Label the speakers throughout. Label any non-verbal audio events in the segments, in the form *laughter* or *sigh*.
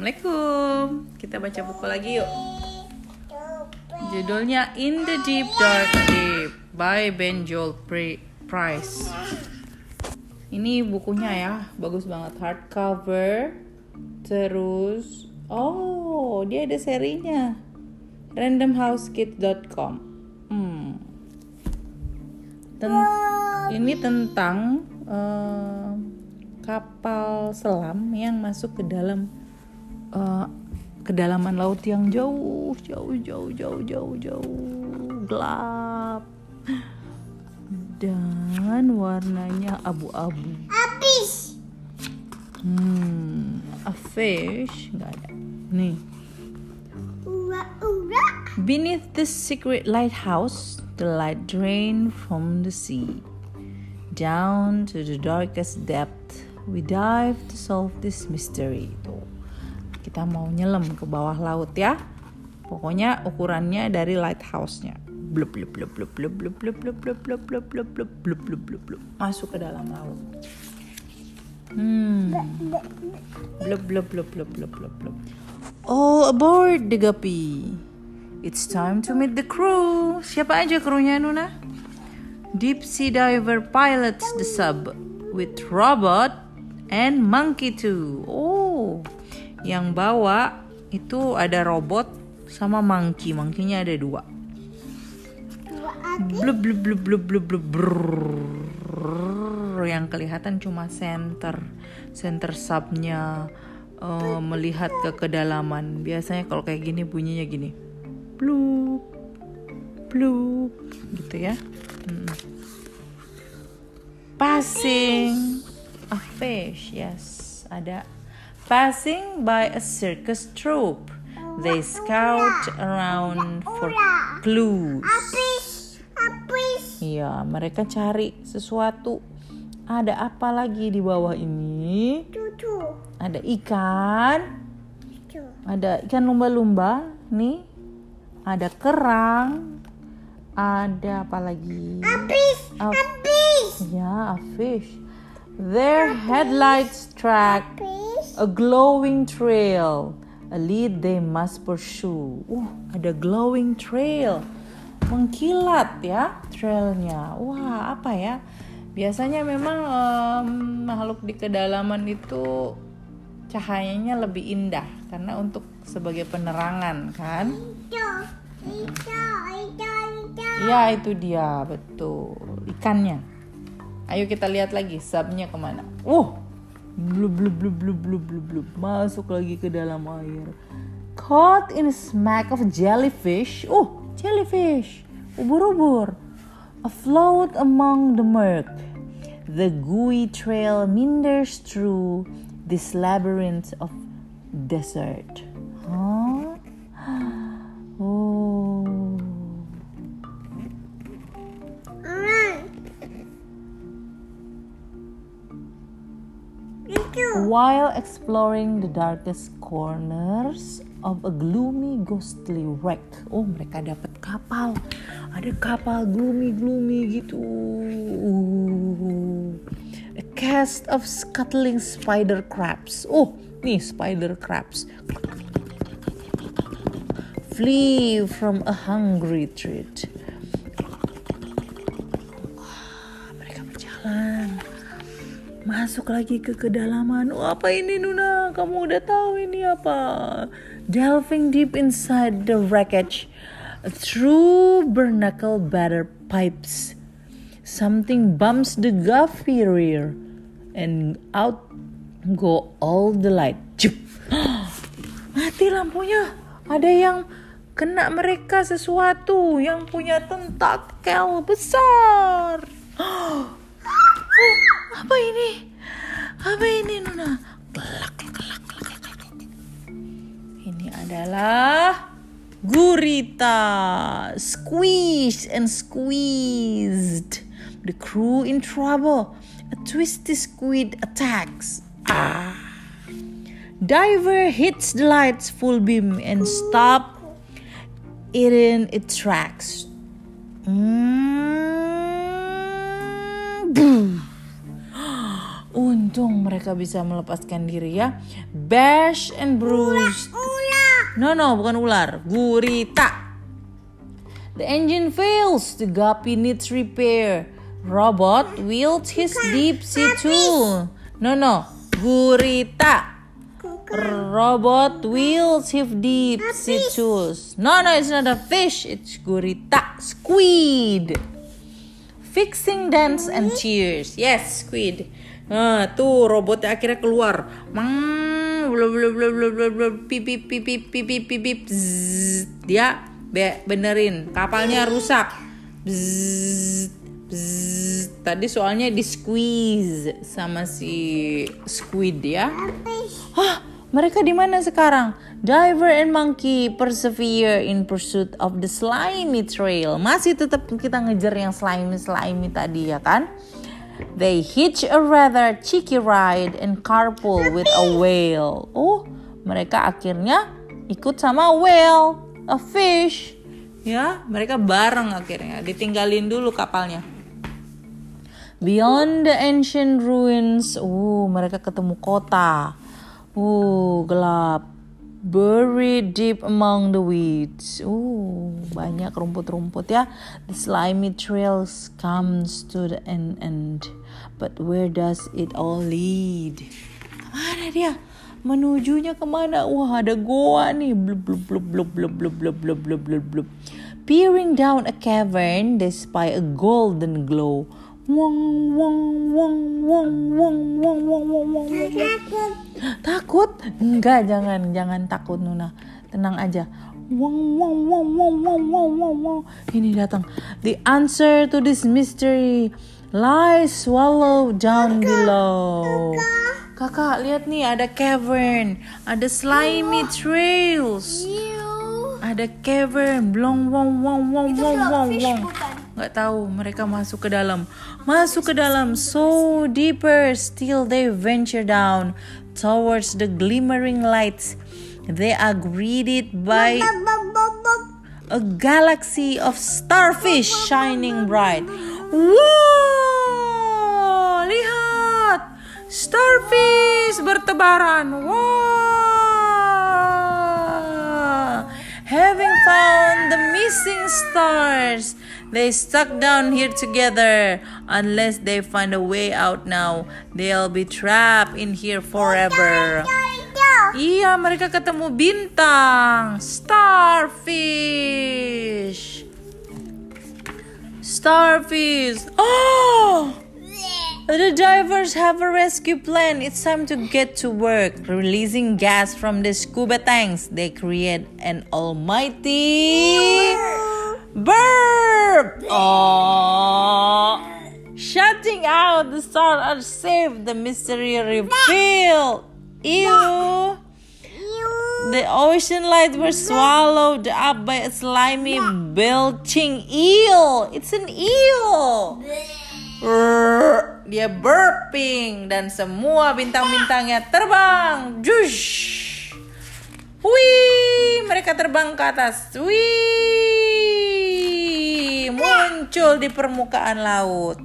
Speaker 1: Assalamualaikum. Kita baca buku lagi yuk. Judulnya In the Deep Dark Deep by Ben Joel Price. Ini bukunya ya, bagus banget hardcover. Terus, oh dia ada serinya. Randomhousekit.com. Hmm. Ten ini tentang uh, kapal selam yang masuk ke dalam uh, kedalaman laut yang jauh, jauh, jauh, jauh, jauh, jauh, gelap dan warnanya abu-abu.
Speaker 2: Habis.
Speaker 1: Hmm, a fish nggak ada. Nih.
Speaker 2: Ura-ura.
Speaker 1: Beneath this secret lighthouse, the light drained from the sea. Down to the darkest depth, we dive to solve this mystery. Kita mau nyelam ke bawah laut ya. Pokoknya ukurannya dari lighthouse-nya. Blub blub blub blub blub blub blub blub blub blub blub blub blub blub blub blub blub masuk ke dalam laut. Hmm. Blub blub blub blub blub blub blub. All aboard the guppy. It's time to meet the crew. Siapa aja krunya Nuna? Deep sea diver pilots the sub with robot and monkey too. Oh, yang bawa itu ada robot sama monkey. Monkeynya ada dua. Blub blub blub blub blub blub brrrr. yang kelihatan cuma center center subnya uh, melihat ke kedalaman biasanya kalau kayak gini bunyinya gini blub blub gitu ya hmm. passing a fish yes ada passing by a circus troupe they scout around for clues. Iya, mereka cari sesuatu. Ada apa lagi di bawah ini? Ada ikan, ada ikan lumba-lumba, nih. Ada kerang, ada apa lagi? A-
Speaker 2: Habis.
Speaker 1: Ya, a fish. Their headlights track. A glowing trail. A lead they must pursue. Uh, ada glowing trail. Mengkilat ya trailnya. Wah, apa ya? Biasanya memang em, makhluk di kedalaman itu cahayanya lebih indah karena untuk sebagai penerangan kan?
Speaker 2: Itu. Itu.
Speaker 1: Ya itu dia betul ikannya. Ayo kita lihat lagi subnya ke mana. Uh, blub blub blub blub blub blub blub masuk lagi ke dalam air. Caught in a smack of jellyfish. Uh, jellyfish. Ubur-ubur. Afloat among the murk. The gooey trail meanders through this labyrinth of desert. Huh? While exploring the darkest corners of a gloomy ghostly wreck. Oh, mereka dapat kapal. Ada kapal gloomy-gloomy gitu. A cast of scuttling spider crabs. Oh, nih spider crabs. Flee from a hungry treat. Wah, mereka berjalan masuk lagi ke kedalaman. Oh, apa ini Nuna? Kamu udah tahu ini apa? Delving deep inside the wreckage through bernacle batter pipes. Something bumps the guffy rear and out go all the light. Jup. *gasps* Mati lampunya. Ada yang kena mereka sesuatu yang punya tentakel besar. Apa ini? Apa ini Nuna? Kelak, kelak, kelak. Ini adalah gurita. Squeezed and squeezed. The crew in trouble. A twisty squid attacks. Ah. Diver hits the lights full beam and stop it in its tracks. Mm. Untung mereka bisa melepaskan diri ya. Bash and bruised.
Speaker 2: Ular.
Speaker 1: No no, bukan ular. Gurita. The engine fails. The guppy needs repair. Robot wields his deep sea tool. No no, gurita. Robot wields his deep sea tools. No no, it's not a fish. It's gurita. Squid. Fixing dance and tears. Yes, squid. Nah, tuh robotnya akhirnya keluar. Mang, pipi pipi pipi pipi dia be benerin kapalnya rusak. Bzz, bzz. Tadi soalnya di squeeze sama si squid ya. Hah, mereka di mana sekarang? Diver and monkey persevere in pursuit of the slimy trail. Masih tetap kita ngejar yang slimy slimy tadi ya kan? They hitch a rather cheeky ride and carpool with a whale. Oh, mereka akhirnya ikut sama whale, a fish. Ya, mereka bareng akhirnya. Ditinggalin dulu kapalnya. Beyond the ancient ruins, uh, mereka ketemu kota. Uh, gelap. Buried deep among the weeds. Uh, banyak rumput-rumput ya. The slimy trails comes to the end end. But where does it all lead? Ke mana dia? Menujunya ke mana? Wah, ada goa nih. Blub blub blub blub blub blub blub blub blub blub blub. Peering down a cavern, they spy a golden glow. Wong wong wong wong wong wong wong wong wong wong.
Speaker 2: Takut.
Speaker 1: Takut? Enggak, jangan, jangan takut Nuna. Tenang aja. Wong wong wong wong wong wong wong wong. Ini datang. The answer to this mystery lies swallow down below. Kakak, lihat nih ada cavern, ada slimy trails. Ada cavern, blong wong wong wong wong wong wong. Nggak tahu, mereka masuk ke dalam. Masuk ke dalam, so deeper still they venture down towards the glimmering lights. They are greeted by a galaxy of starfish shining bright. Wow, lihat, starfish bertebaran. Wow, having found the missing stars, they stuck down here together. Unless they find a way out now, they'll be trapped in here forever. Iya, mereka ketemu bintang, starfish. Starfish. Oh! The divers have a rescue plan. It's time to get to work. Releasing gas from the scuba tanks, they create an almighty burp. Oh! Shutting out the stars are safe. The mystery revealed. Ew. The ocean lights were swallowed up by a slimy, belching eel. It's an eel. Brrr. Dia burping dan semua bintang-bintangnya terbang. Jush. Wih, mereka terbang ke atas. Wih, muncul di permukaan laut.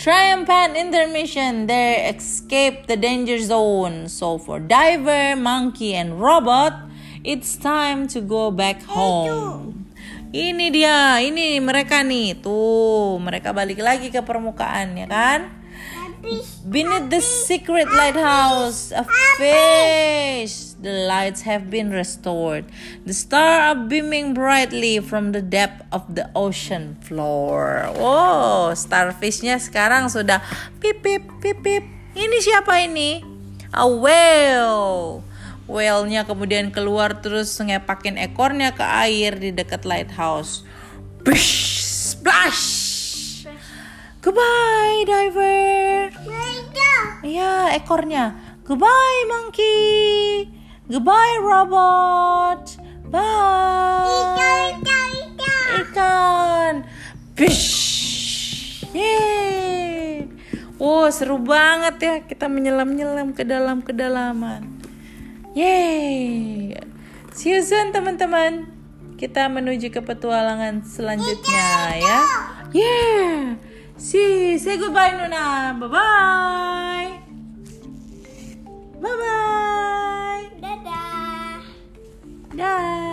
Speaker 1: Triumphant intermission, they escape the danger zone. So for diver, monkey, and robot, it's time to go back home. Ini dia, ini mereka nih, tuh mereka balik lagi ke permukaan ya kan? Beneath the secret lighthouse, a fish. The lights have been restored. The stars are beaming brightly from the depth of the ocean floor. Wow, starfishnya sekarang sudah pip pip pip pip. Ini siapa ini? A whale. Whale-nya kemudian keluar terus ngepakin ekornya ke air di dekat lighthouse. Bish, splash. Goodbye, diver. Ya, ekornya. Goodbye, monkey. Goodbye robot. Bye.
Speaker 2: Ikan, ikan,
Speaker 1: ikan. Ikan. Bish. Yeay. Wow, seru banget ya kita menyelam-nyelam ke dalam kedalaman. Yeay. See you soon teman-teman. Kita menuju ke petualangan selanjutnya ya. Yeah. See, say goodbye Nuna. Bye bye. Bye bye. Dah.